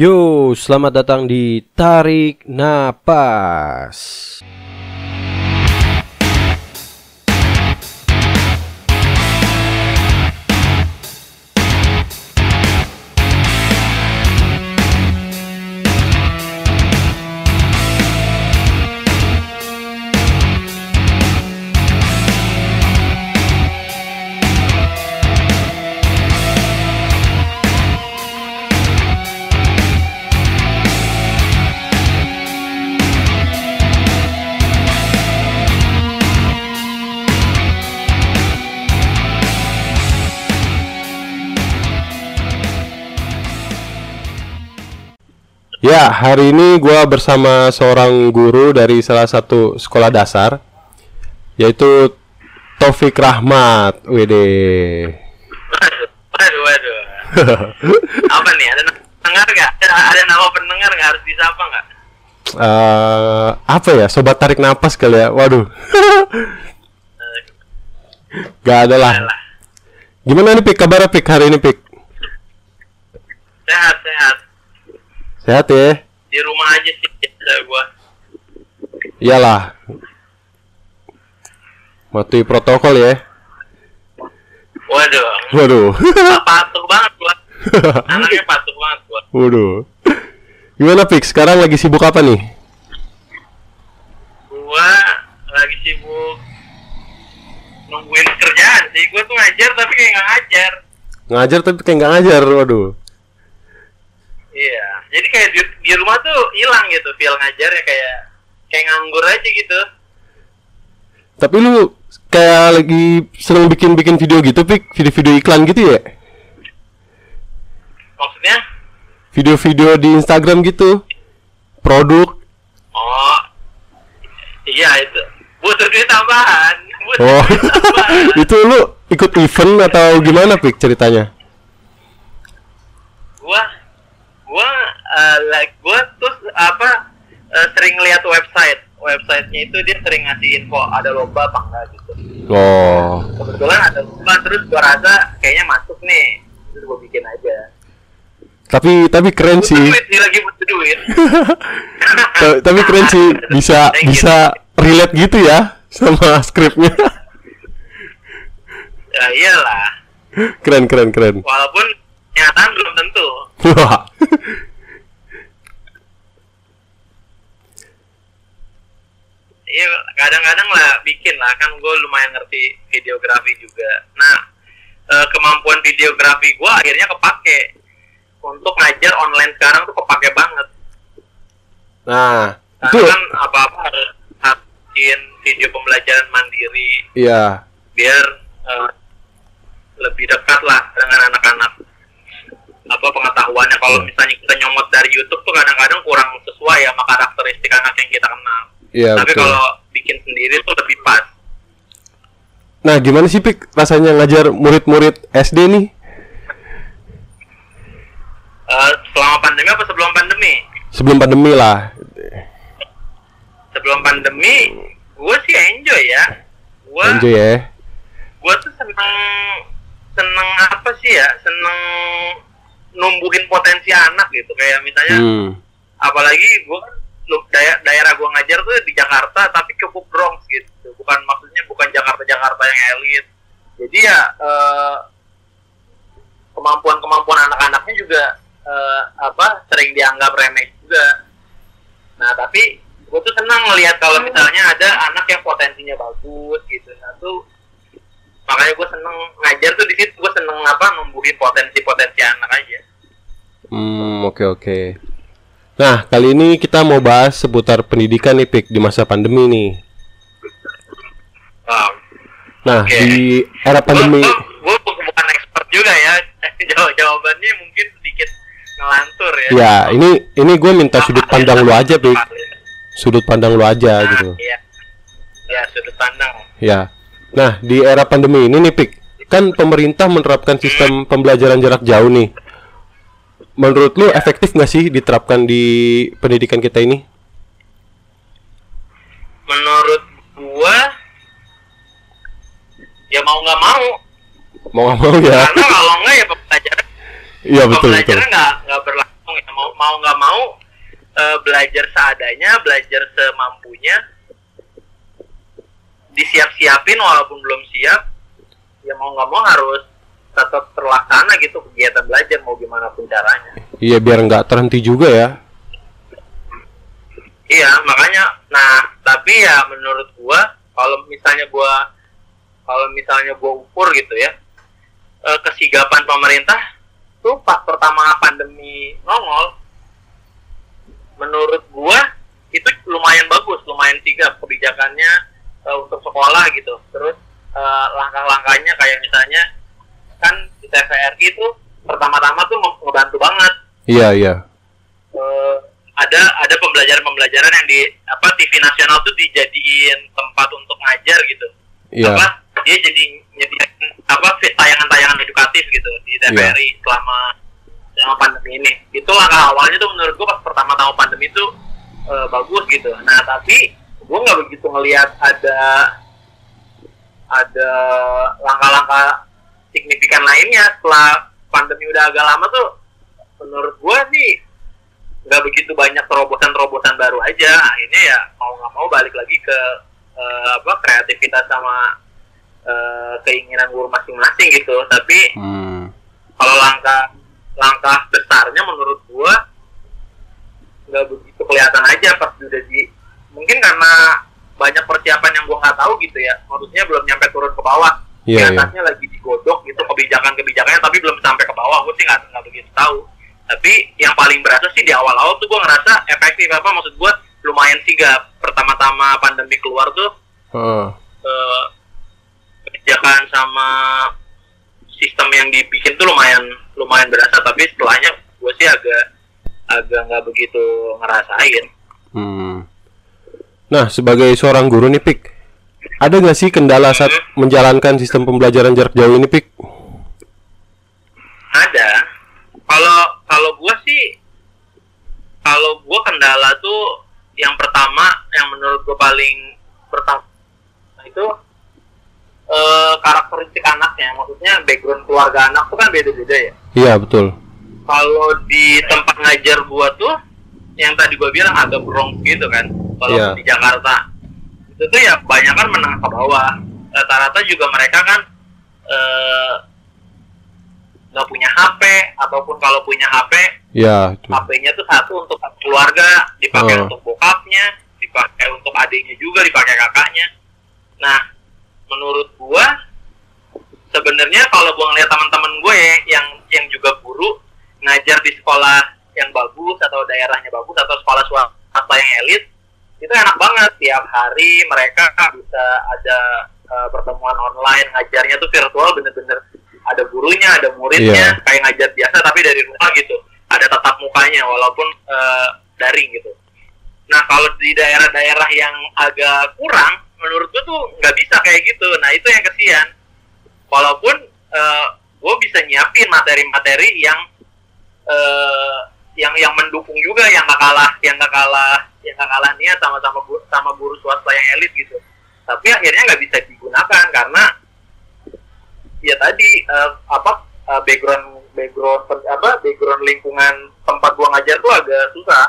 Yo, selamat datang di Tarik Napas. Ya, hari ini gua bersama seorang guru dari salah satu sekolah dasar, yaitu Taufik Rahmat. Wede. Waduh, waduh. Apa nih? Ada pendengar nggak? Ada, ada nama pendengar nggak? Harus disapa nggak? Eh, apa ya? Sobat tarik napas kali ya. Waduh. Gak ada lah. Gimana nih Pik kabarnya Pik hari ini Pik? Sehat, sehat. Sehat ya? Di rumah aja sih biasa gua. Iyalah. Mati protokol ya. Waduh. Waduh. patuh banget gua. Anaknya patuh banget gua. Waduh. Gimana Pik? Sekarang lagi sibuk apa nih? Gua lagi sibuk nungguin kerjaan sih. Gua tuh ngajar tapi kayak nggak ngajar. Ngajar tapi kayak nggak ngajar. Waduh. Iya. Jadi kayak di, di rumah tuh hilang gitu feel ngajarnya kayak kayak nganggur aja gitu. Tapi lu kayak lagi seneng bikin-bikin video gitu, Pik? Video-video iklan gitu ya? Maksudnya? Video-video di Instagram gitu. Produk. Oh, iya itu butuh duit tambahan. Butuh Oh. duit tambahan. itu lu ikut event atau gimana, Pik, ceritanya? Gua, gua, uh, like, gua tuh apa uh, sering lihat website. Websitenya itu dia sering ngasih info ada lomba apa enggak gitu. Oh. Kebetulan ada lomba terus gua rasa kayaknya masuk nih. Terus gua bikin aja. Tapi tapi keren Butuh sih. duit lagi butuh duit. Ta- tapi keren sih bisa bisa relate gitu ya sama skripnya. Ya iyalah. keren keren keren. Walaupun kenyataan belum tentu. Iya, kadang-kadang lah bikin lah kan gue lumayan ngerti videografi juga. Nah, eh, kemampuan videografi gue akhirnya kepake untuk ngajar online sekarang tuh kepake banget. Nah, itu kan apa-apa harus bikin video pembelajaran mandiri iya. biar eh, lebih dekat lah dengan anak-anak. Apa pengetahuannya kalau misalnya kita nyomot dari YouTube tuh kadang-kadang kurang sesuai sama karakteristik anak yang kita kenal. Iya Tapi betul. kalau bikin sendiri tuh lebih pas. Nah, gimana sih Pik rasanya ngajar murid-murid SD nih? Eh, selama pandemi apa sebelum pandemi? Sebelum pandemi lah. Sebelum pandemi, gue sih enjoy ya. Gue Enjoy ya. gue tuh seneng seneng apa sih ya? Seneng numbuhin potensi anak gitu. Kayak misalnya, Hmm. apalagi gue kan daerah daerah gue ngajar tuh di Jakarta, tapi cukup Bronx gitu. Bukan maksudnya bukan Jakarta Jakarta yang elit. Jadi ya eh, kemampuan-kemampuan anak-anaknya juga eh, apa sering dianggap remeh juga. Nah tapi gue tuh senang ngelihat kalau misalnya ada anak yang potensinya bagus gitu. Nah tuh makanya gue seneng ngajar tuh di situ gue seneng apa numbuhin potensi-potensi anak aja. Hmm, oke oke. Nah, kali ini kita mau bahas seputar pendidikan nih Pik di masa pandemi nih. Wow. Nah, Oke. di era pandemi gue bukan expert juga ya Jawab jawabannya mungkin sedikit ngelantur ya Ya, ini ini gue minta sudut pandang lu aja, Pik. Sudut pandang lu aja Nah, gitu. iya ya sudut pandang Ya. Nah, di era pandemi ini nih, Pik, kan pemerintah menerapkan sistem pembelajaran jarak jauh nih. Menurut lu efektif nggak sih diterapkan di pendidikan kita ini? menurut gua ya mau nggak mau Mau nggak mau ya? karena kalau nggak ya pembelajaran Iya betul pembelajaran nggak nggak berlangsung ya mau mau nggak mau eh, belajar seadanya belajar semampunya disiap-siapin walaupun belum siap ya mau nggak mau harus tetap terlaksana gitu kegiatan belajar mau gimana pun caranya Iya biar nggak terhenti juga ya. Iya, makanya nah, tapi ya menurut gua kalau misalnya gua kalau misalnya gua ukur gitu ya eh, kesigapan pemerintah tuh pas pertama pandemi nongol menurut gua itu lumayan bagus, lumayan sigap kebijakannya eh, untuk sekolah gitu. Terus eh, langkah-langkahnya kayak misalnya kan di TVRI itu pertama-tama tuh mem- ngebantu banget Iya iya. eh, ada ada pembelajaran-pembelajaran yang di apa TV nasional tuh dijadiin tempat untuk ngajar gitu. Iya. Apa dia jadi nyediain apa tayangan-tayangan edukatif gitu di TVRI selama selama pandemi ini. Itu langkah awalnya tuh menurut gua pas pertama-tama pandemi itu eh, bagus gitu. Nah tapi gua nggak begitu ngelihat ada ada langkah-langkah signifikan lainnya setelah pandemi udah agak lama tuh menurut gua sih nggak begitu banyak terobosan-terobosan baru aja akhirnya ya mau nggak mau balik lagi ke eh, apa kreativitas sama eh, keinginan guru masing-masing gitu tapi Hmm. kalau langkah langkah besarnya menurut gua nggak begitu kelihatan aja pas udah di mungkin karena banyak persiapan yang gua nggak tahu gitu ya maksudnya belum nyampe turun ke bawah Iya, Di iya. atasnya lagi digodok gitu kebijakan-kebijakannya tapi belum sampai ke bawah. Gue sih nggak nggak begitu tahu. Tapi yang paling berasa sih di awal-awal tuh gue ngerasa efektif. Apa maksud gue lumayan sigap pertama-tama pandemi keluar tuh Heeh. eh, kebijakan sama sistem yang dibikin tuh lumayan lumayan berasa. Tapi setelahnya gue sih agak agak nggak begitu ngerasain. Hmm. Nah, sebagai seorang guru nih, Pik, ada nggak sih kendala saat menjalankan sistem pembelajaran jarak jauh ini, Pik? Ada. Kalau kalau gue sih kalau gue kendala tuh yang pertama yang menurut gue paling pertama itu eh, karakteristik anaknya. Maksudnya background keluarga anak tuh kan beda-beda ya. Iya, betul. kalau di tempat ngajar gua tuh yang tadi gua bilang agak Bronx gitu kan kalau Iya. di Jakarta. Itu tuh ya banyak kan menengah ke bawah. Rata-rata juga mereka kan eh, nggak punya HP ataupun kalau punya HP itu. HP-nya tuh satu untuk keluarga dipakai Oh. untuk bokapnya dipakai untuk adiknya juga dipakai kakaknya nah menurut gua sebenarnya kalau gua ngeliat teman-teman gue yang yang juga guru ngajar di sekolah yang bagus atau daerahnya bagus atau sekolah swasta yang elit itu enak banget tiap hari mereka bisa ada eh, pertemuan online ngajarnya tuh virtual bener-bener ada gurunya ada muridnya Iya. kayak ngajar biasa tapi dari rumah gitu. Ada tatap mukanya walaupun eh, daring gitu. Nah kalau di daerah-daerah yang agak kurang menurut gue tuh nggak bisa kayak gitu. Nah itu yang kesian. Walaupun eh, gue bisa nyiapin materi-materi yang eh, yang yang mendukung juga yang gak kalah yang gak kalah yang gak kalah niat sama sama guru, sama guru swasta yang elit gitu. Tapi akhirnya nggak bisa digunakan karena ya tadi eh, apa eh, background background per- apa background lingkungan tempat gua ngajar tuh agak susah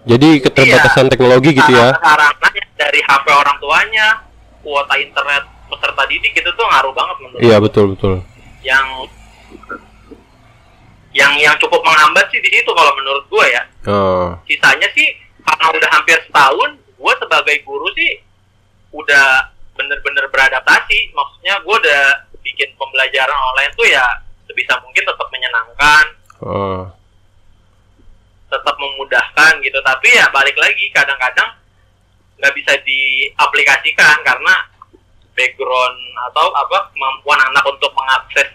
Jadi keterbatasan teknologi gitu ya. sarana dari HP orang tuanya kuota internet peserta didik itu tuh ngaruh banget menurut Iya, betul, betul. yang yang yang cukup menghambat sih di situ kalau menurut gue ya Oh. sisanya sih karena udah hampir setahun gue sebagai guru sih udah bener-bener beradaptasi. Maksudnya gue udah bikin pembelajaran online tuh ya sebisa mungkin tetap menyenangkan. Oh. tetap memudahkan gitu. Tapi ya balik lagi kadang-kadang nggak bisa diaplikasikan karena background atau apa kemampuan anak untuk mengakses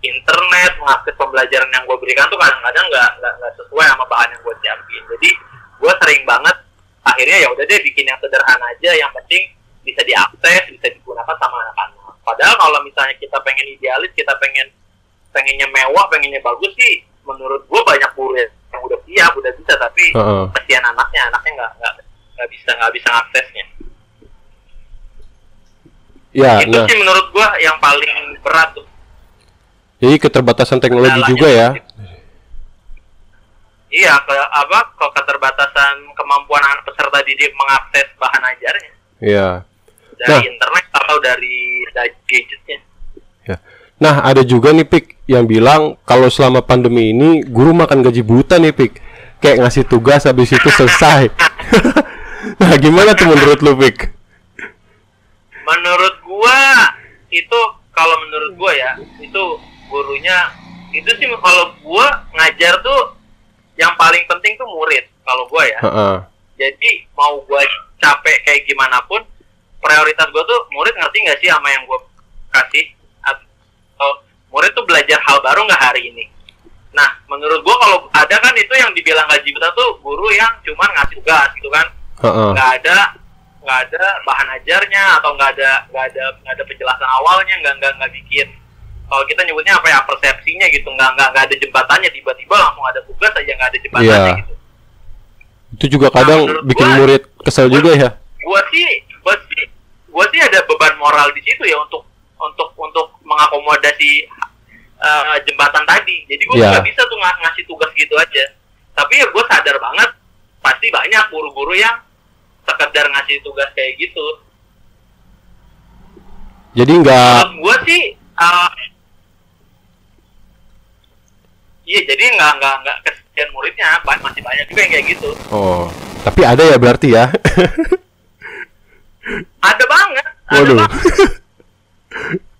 internet mengakses pembelajaran yang gue berikan tuh kadang-kadang nggak nggak sesuai sama bahan yang gue siapin. Jadi gue sering banget akhirnya ya udah deh bikin yang sederhana aja. Yang penting bisa diakses bisa digunakan sama anak-anak padahal kalau misalnya kita pengen idealis kita pengen pengennya mewah pengennya bagus sih menurut gue banyak guru yang udah siap udah bisa tapi Heeh. kesian anaknya anaknya nggak nggak nggak bisa nggak bisa ngaksesnya Ya, itu nah. sih menurut gue yang paling berat tuh Jadi keterbatasan teknologi Kendalanya juga ya. iya ke apa ke keterbatasan kemampuan anak peserta didik mengakses bahan ajarnya Iya. Dari Nah. internet atau dari, dari gadgetnya Ya. Nah, ada juga nih Pik yang bilang kalau selama pandemi ini guru makan gaji buta nih Pik. Kayak ngasih tugas habis itu selesai. nah, gimana tuh menurut lu Pik? menurut gua itu kalau menurut gua ya itu gurunya itu sih kalau gua ngajar tuh yang paling penting tuh murid kalau gua ya Heeh. jadi mau gua capek kayak gimana pun prioritas gua tuh murid ngerti nggak sih sama yang gua kasih? Atau murid tuh belajar hal baru nggak hari ini? Nah menurut gua kalau ada kan itu yang dibilang gaji buta tuh guru yang cuman ngasih tugas gitu kan. Nggak ada nggak ada bahan ajarnya atau nggak ada nggak ada nggak ada penjelasan awalnya nggak nggak nggak bikin. Kalau kita nyebutnya apa ya persepsinya gitu. Nggak nggak nggak ada jembatannya tiba-tiba langsung ada tugas aja nggak ada jembatannya Iya. gitu. Itu juga kadang menurut bikin gua- murid kesel juga ya. gua gua sih gua sih ada beban moral di situ ya untuk untuk untuk mengakomodasi eh, jembatan tadi jadi gua Iya. nggak bisa tuh ng- ngasih tugas gitu aja tapi ya gua sadar banget pasti banyak guru-guru yang sekedar ngasih tugas kayak gitu Jadi nggak Menurut gua sih uh, iya jadi nggak nggak nggak kesian muridnya masih banyak juga yang kayak gitu Oh, tapi ada ya berarti ya. ada banget ada Waduh. banget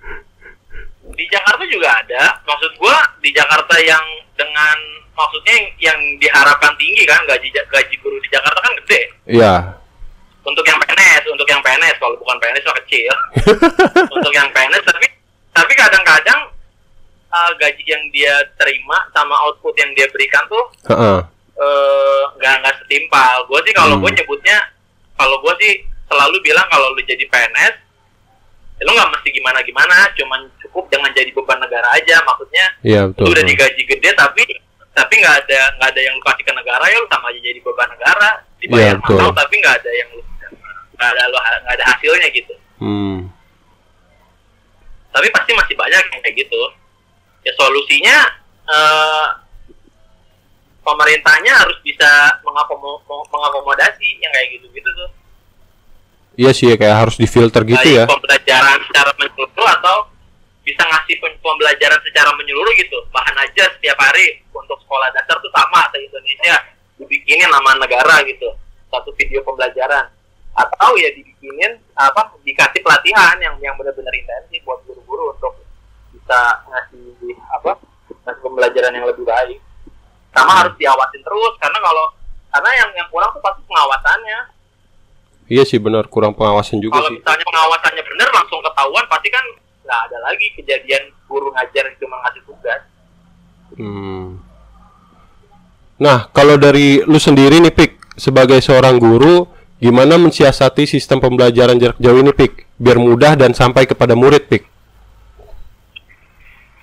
di Jakarta juga ada maksud gua di Jakarta yang dengan maksudnya yang, yang diharapkan tinggi kan gaji gaji guru di Jakarta kan gede Iya. untuk yang PNS untuk yang PNS kalau bukan PNS mah kecil untuk yang PNS tapi tapi kadang-kadang uh, gaji yang dia terima sama output yang dia berikan tuh Heeh. eh, nggak nggak setimpal. Gue sih kalau Hmm. gue nyebutnya, kalau gue sih selalu bilang kalau lu jadi PNS, ya lu nggak mesti gimana gimana, cuman cukup jangan jadi beban negara aja. Maksudnya lu betul. udah digaji gede tapi tapi nggak ada nggak ada yang lu kasih ke negara ya lu sama aja jadi beban negara dibayar betul. mahal tapi nggak ada yang lu nggak ada lu nggak ada hasilnya gitu. Hmm. tapi pasti masih banyak yang kayak gitu ya solusinya eh, pemerintahnya harus bisa mengakomo- mengakomodasi yang kayak gitu gitu tuh Iya sih kayak harus difilter gitu Baik ya. pembelajaran secara menyeluruh atau bisa ngasih pem- pembelajaran secara menyeluruh gitu? Bahan aja setiap hari untuk sekolah dasar tuh sama atau Indonesia. Dibikinin nama negara gitu satu video pembelajaran. Atau ya dibikinin apa dikasih pelatihan yang yang benar-benar intensif buat guru-guru untuk bisa ngasih apa ngasih pembelajaran yang lebih baik. Sama harus diawasin terus karena kalau karena yang yang kurang tuh pasti pengawasannya Iya sih benar kurang pengawasan juga kalau sih. misalnya pengawasannya benar langsung ketahuan pasti kan nggak ada lagi kejadian guru ngajar yang cuma ngasih tugas Hmm. Nah, kalau dari lu sendiri nih Pik, sebagai seorang guru, gimana mensiasati sistem pembelajaran jarak jauh ini Pik, biar mudah dan sampai kepada murid Pik?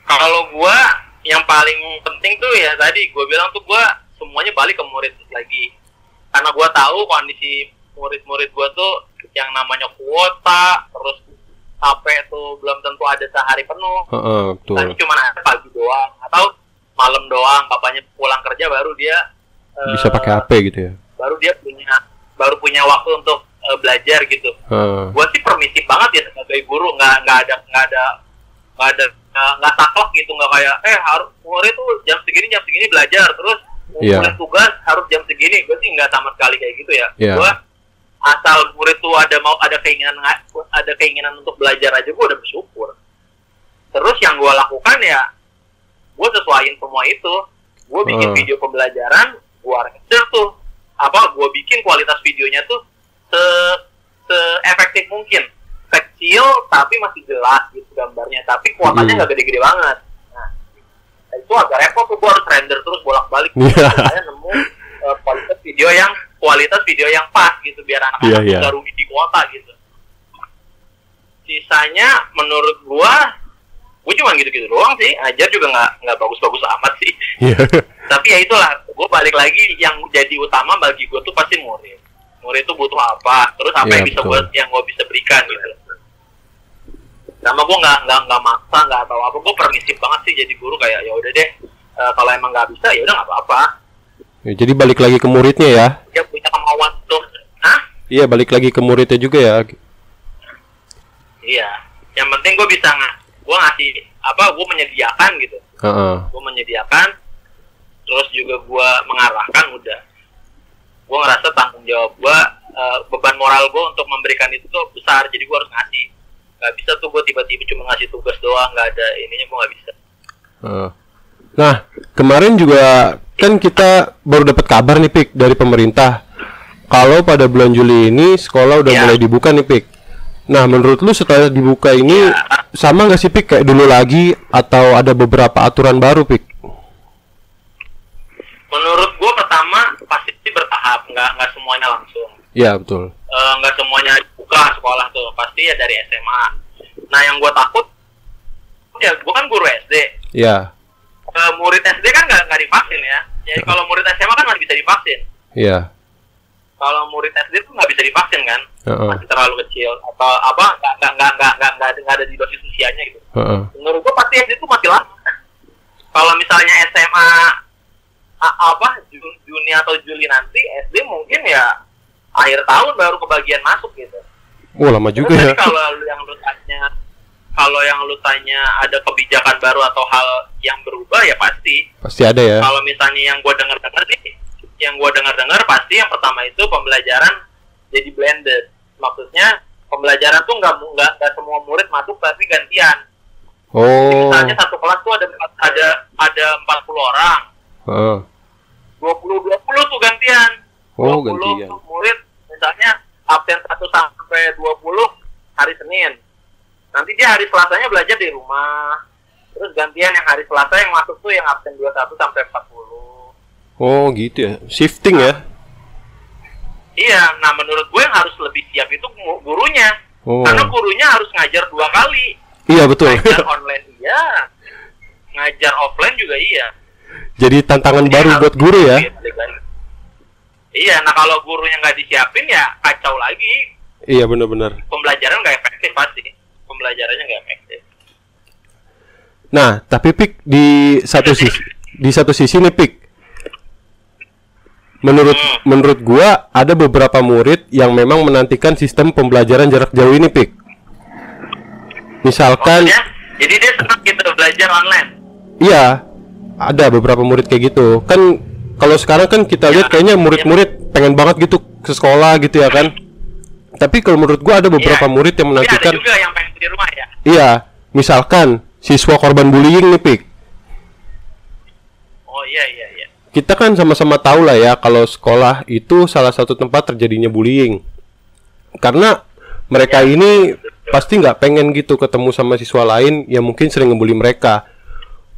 kalau gua yang paling penting tuh ya tadi gua bilang tuh gua semuanya balik ke murid lagi karena gua tahu kondisi murid-murid gua tuh yang namanya kuota terus HP tuh belum tentu ada sehari penuh Heeh, betul. Tadi cuma ada pagi doang atau malam doang bapaknya pulang kerja baru dia eh, Bisa pakai HP gitu ya. baru dia punya baru punya waktu untuk eh, belajar gitu Heeh. gue sih permisif banget ya sebagai guru nggak nggak ada nggak ada nggak ada nggak saklek gitu nggak kayak eh harus murid tuh jam segini jam segini belajar terus mulai tugas harus jam segini gue sih nggak sama sekali kayak gitu ya Iya. gue asal murid tuh ada mau ada keinginan ada keinginan untuk belajar aja gue udah bersyukur. Terus yang gue lakukan ya gue sesuaiin semua itu. Gue bikin Hmm. video pembelajaran gue render tuh. Apa gue bikin kualitas videonya tuh se se efektif mungkin. Kecil tapi masih jelas gitu gambarnya. Tapi kuotanya Hmm. nggak gede-gede banget. Nah itu agak repot tuh gue harus render terus bolak-balik. Iya. saya nemu eh, kualitas video yang kualitas video yang pas gitu biar anak-anak iya. nggak rugi di kuota gitu. Sisanya menurut gua gua cuma gitu-gitu doang sih. Ajar juga nggak nggak bagus-bagus amat sih. Iya. tapi ya itulah gue balik lagi yang jadi utama bagi gue tuh pasti murid. Murid itu butuh apa terus apa Iya, yang bisa gue yang gue bisa berikan gitu. Sama gue nggak nggak nggak maksa nggak tahu apa. Gue permisif banget sih jadi guru kayak ya udah deh eh, kalau emang nggak bisa ya udah nggak apa-apa Ya, jadi balik lagi ke muridnya ya. dia punya kemauan untuk Hah? Iya, balik lagi ke muridnya juga ya. iya yang penting gue bisa nggak gue ngasih apa gue menyediakan gitu Heeh. gue menyediakan terus juga gue mengarahkan udah gue ngerasa tanggung jawab gue eh, beban moral gue untuk memberikan itu tuh besar jadi gue harus ngasih nggak bisa tuh gue tiba-tiba cuma ngasih tugas doang nggak ada ininya gue nggak bisa Heeh. Nah, kemarin juga kan kita baru dapat kabar nih Pik dari pemerintah. Kalau pada bulan Juli ini sekolah udah Ya. mulai dibuka nih Pik. Nah, menurut lu setelah dibuka ini Ya. sama nggak sih Pik kayak dulu lagi atau ada beberapa aturan baru Pik? menurut gue pertama pasti bertahap nggak nggak semuanya langsung Iya, betul. Eh, nggak semuanya buka sekolah tuh pasti ya dari SMA nah yang gue takut ya gue kan guru SD Iya. Eh, murid SD kan nggak nggak divaksin ya jadi kalau murid SMA kan masih bisa divaksin Iya. kalau murid SD tuh nggak bisa divaksin kan Heeh. masih terlalu kecil atau apa nggak nggak nggak nggak nggak ada, nggak ada di dosis usianya gitu Heeh. menurut gue pasti SD itu masih lama kalau misalnya SMA apa Jun- Juni atau Juli nanti SD mungkin ya akhir tahun baru kebagian masuk gitu Oh, lama juga Terus ya. kalau yang lu tanya kalau yang lu tanya ada kebijakan baru atau hal yang berubah ya pasti Pasti ada ya. kalau misalnya yang gue dengar dengar nih yang gue dengar dengar pasti yang pertama itu pembelajaran jadi blended maksudnya pembelajaran tuh nggak nggak nggak semua murid masuk tapi gantian Jadi Oh. misalnya satu kelas tuh ada empat- ada ada 40 orang Heeh. 20 20 tuh gantian Oh, 20 gantian. murid misalnya absen 1 sampai 20 hari Senin nanti dia hari Selasanya belajar di rumah terus gantian yang hari Selasa yang masuk tuh yang absen 21 sampai 40 Oh, gitu ya. Shifting ya. Iya, nah menurut gue yang harus lebih siap itu gu- gurunya. Oh. Karena gurunya harus ngajar dua kali. Iya, betul. Ngajar online iya, ngajar offline juga iya. Jadi tantangan Dia baru buat guru ya. Iya, nah kalau gurunya nggak disiapin ya kacau lagi. Iya, benar-benar. Pembelajaran nggak efektif pasti. Pembelajarannya nggak efektif. Nah, tapi Pik di satu sisi di satu sisi nih Pik. Menurut Hmm. menurut gua ada beberapa murid yang memang menantikan sistem pembelajaran jarak jauh ini Pik. Misalkan Maksudnya, jadi dia senang gitu belajar online. iya, ada beberapa murid kayak gitu. Kan kalau sekarang kan kita lihat Ya, kayaknya murid-murid pengen banget gitu ke sekolah gitu ya kan. Tapi kalau menurut gua ada beberapa Iya. murid yang ada menantikan juga yang pengen di rumah ya. Iya, misalkan siswa korban bullying nih, Pik. Oh iya iya iya. Kita kan sama-sama tahu lah ya kalau sekolah itu salah satu tempat terjadinya bullying. Karena mereka Ya, ini betul. pasti nggak pengen gitu ketemu sama siswa lain yang mungkin sering ngebully mereka.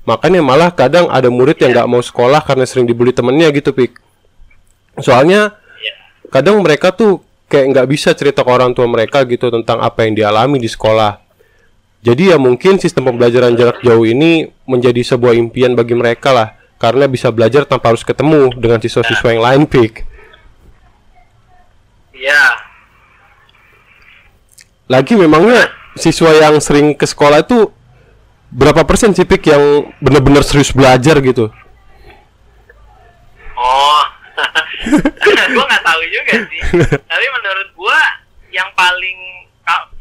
Makanya malah kadang ada murid yang Ya. nggak mau sekolah karena sering dibully temennya gitu, Pik. Soalnya Iya. kadang mereka tuh kayak nggak bisa cerita ke orang tua mereka gitu tentang apa yang dialami di sekolah. Jadi ya mungkin sistem pembelajaran jarak jauh ini menjadi sebuah impian bagi mereka lah, karena bisa belajar tanpa harus ketemu dengan siswa-siswa yang lain, pik. Iya. Lagi memangnya siswa yang sering ke sekolah itu berapa persen sih pik yang benar-benar serius belajar gitu? Oh, gue nggak tahu juga sih. Tapi menurut gue yang paling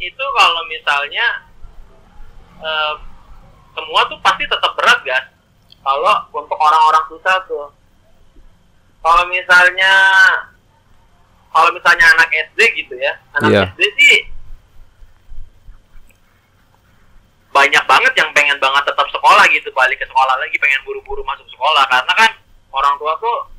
itu kalau misalnya eh, semua tuh pasti tetap berat kan. Kalau untuk orang-orang susah tuh. Kalau misalnya kalau misalnya anak SD gitu ya, anak Iya. SD sih banyak banget yang pengen banget tetap sekolah gitu balik ke sekolah lagi pengen buru-buru masuk sekolah karena kan orang tua tuh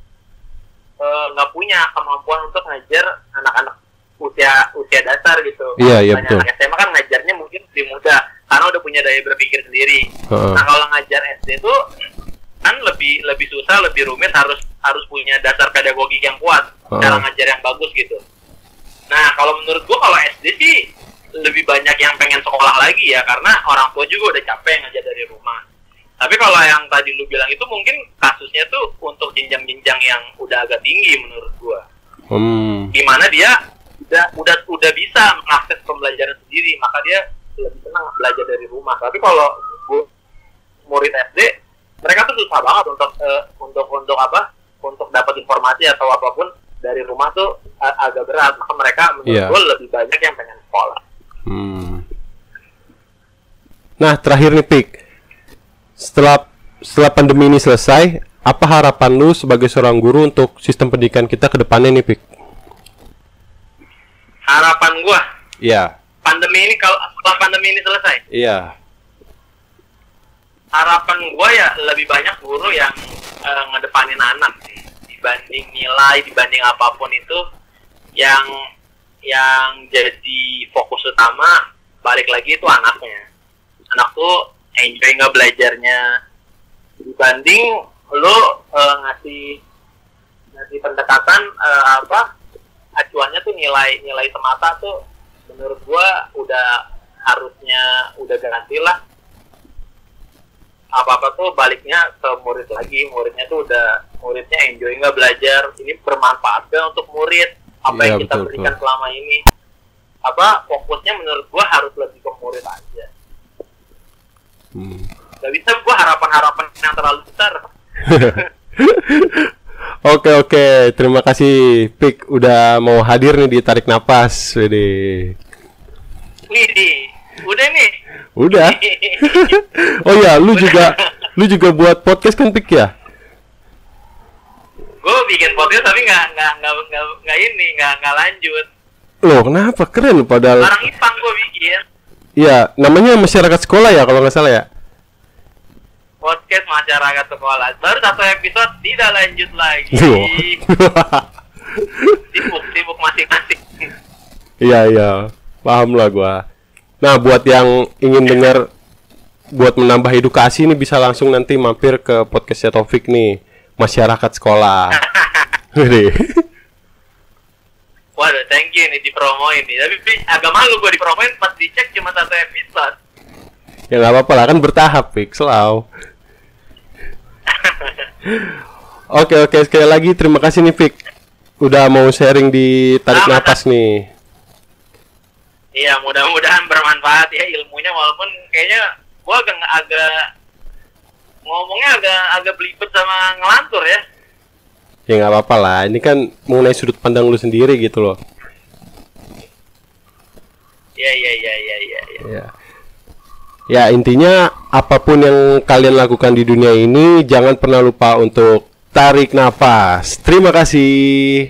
eh, nggak punya kemampuan untuk ngajar anak-anak usia usia dasar gitu. Iya, iya, betul. Anak SMA kan ngajarnya mungkin lebih mudah karena udah punya daya berpikir sendiri. Heeh. Nah kalau ngajar SD tuh kan lebih lebih susah, lebih rumit harus harus punya dasar pedagogik yang kuat, Heeh. cara ngajar yang bagus gitu. Nah kalau menurut gua kalau SD sih lebih banyak yang pengen sekolah lagi ya karena orang tua juga udah capek ngajar dari rumah. Tapi kalau yang tadi lu bilang itu mungkin kasusnya tuh untuk jenjang-jenjang yang udah agak tinggi menurut gua. Hmm. Gimana dia udah udah udah bisa mengakses pembelajaran sendiri, maka dia lebih senang belajar dari rumah. Tapi kalau gua murid SD, mereka tuh susah banget untuk eh, untuk untuk apa? untuk dapat informasi atau apa pun dari rumah tuh agak berat maka mereka menurut Iya. gue lebih banyak yang pengen sekolah Hmm. Nah, terakhir nih Pik. Setelah setelah pandemi ini selesai, apa harapan lu sebagai seorang guru untuk sistem pendidikan kita ke depannya nih, Pik? harapan gue Iya. pandemi ini kalau setelah pandemi ini selesai Iya. harapan gue ya lebih banyak guru yang eh, ngedepanin anak sih dibanding nilai dibanding apa pun itu yang yang jadi fokus utama balik lagi itu anaknya anak tuh enjoy nggak belajarnya. Dibanding lo eh, ngasih ngasih pendekatan eh, apa acuannya tuh nilai nilai semata tuh menurut gua udah harusnya udah ganti lah. Apa apa tuh baliknya ke murid lagi muridnya tuh udah muridnya enjoy nggak belajar. Ini bermanfaat gak untuk murid? Apa Iya, yang kita betul, berikan betul. selama ini? Apa fokusnya menurut gua harus lebih ke murid aja Hmm. gak bisa gua harapan-harapan yang terlalu besar Oke oke, terima kasih Pik udah mau hadir nih di tarik napas, Wede. Widih, udah nih Udah. oh ya, lu juga lu juga buat podcast kan Pik ya? gue bikin podcast tapi nggak nggak nggak nggak nggak ini nggak nggak lanjut Loh, kenapa? Keren padahal. barang ipang gue bikin Iya, namanya masyarakat sekolah ya kalau nggak salah ya. podcast masyarakat sekolah. Baru satu episode tidak lanjut lagi. Sibuk sibuk masing-masing. Iya iya, paham lah gua. Nah buat yang ingin dengar, buat menambah edukasi nih bisa langsung nanti mampir ke podcastnya Taufik nih, masyarakat sekolah. Waduh thank you nih dipromoin nih. Tapi Pi, agak malu gue dipromoin pas dicek cuma satu episode. Ya nggak apa-apa lah kan bertahap, Pik, selalu. Oke oke sekali lagi terima kasih nih Pik, udah mau sharing di tarik Sama, napas nih. iya mudah-mudahan bermanfaat ya ilmunya walaupun kayaknya gue agak agak ngomongnya agak agak belibet sama ngelantur ya Ya nggak apa-apa lah, ini kan mengenai sudut pandang lu sendiri gitu loh. iya iya iya iya iya iya. Ya. Ya intinya apa pun yang kalian lakukan di dunia ini jangan pernah lupa untuk tarik nafas. Terima kasih.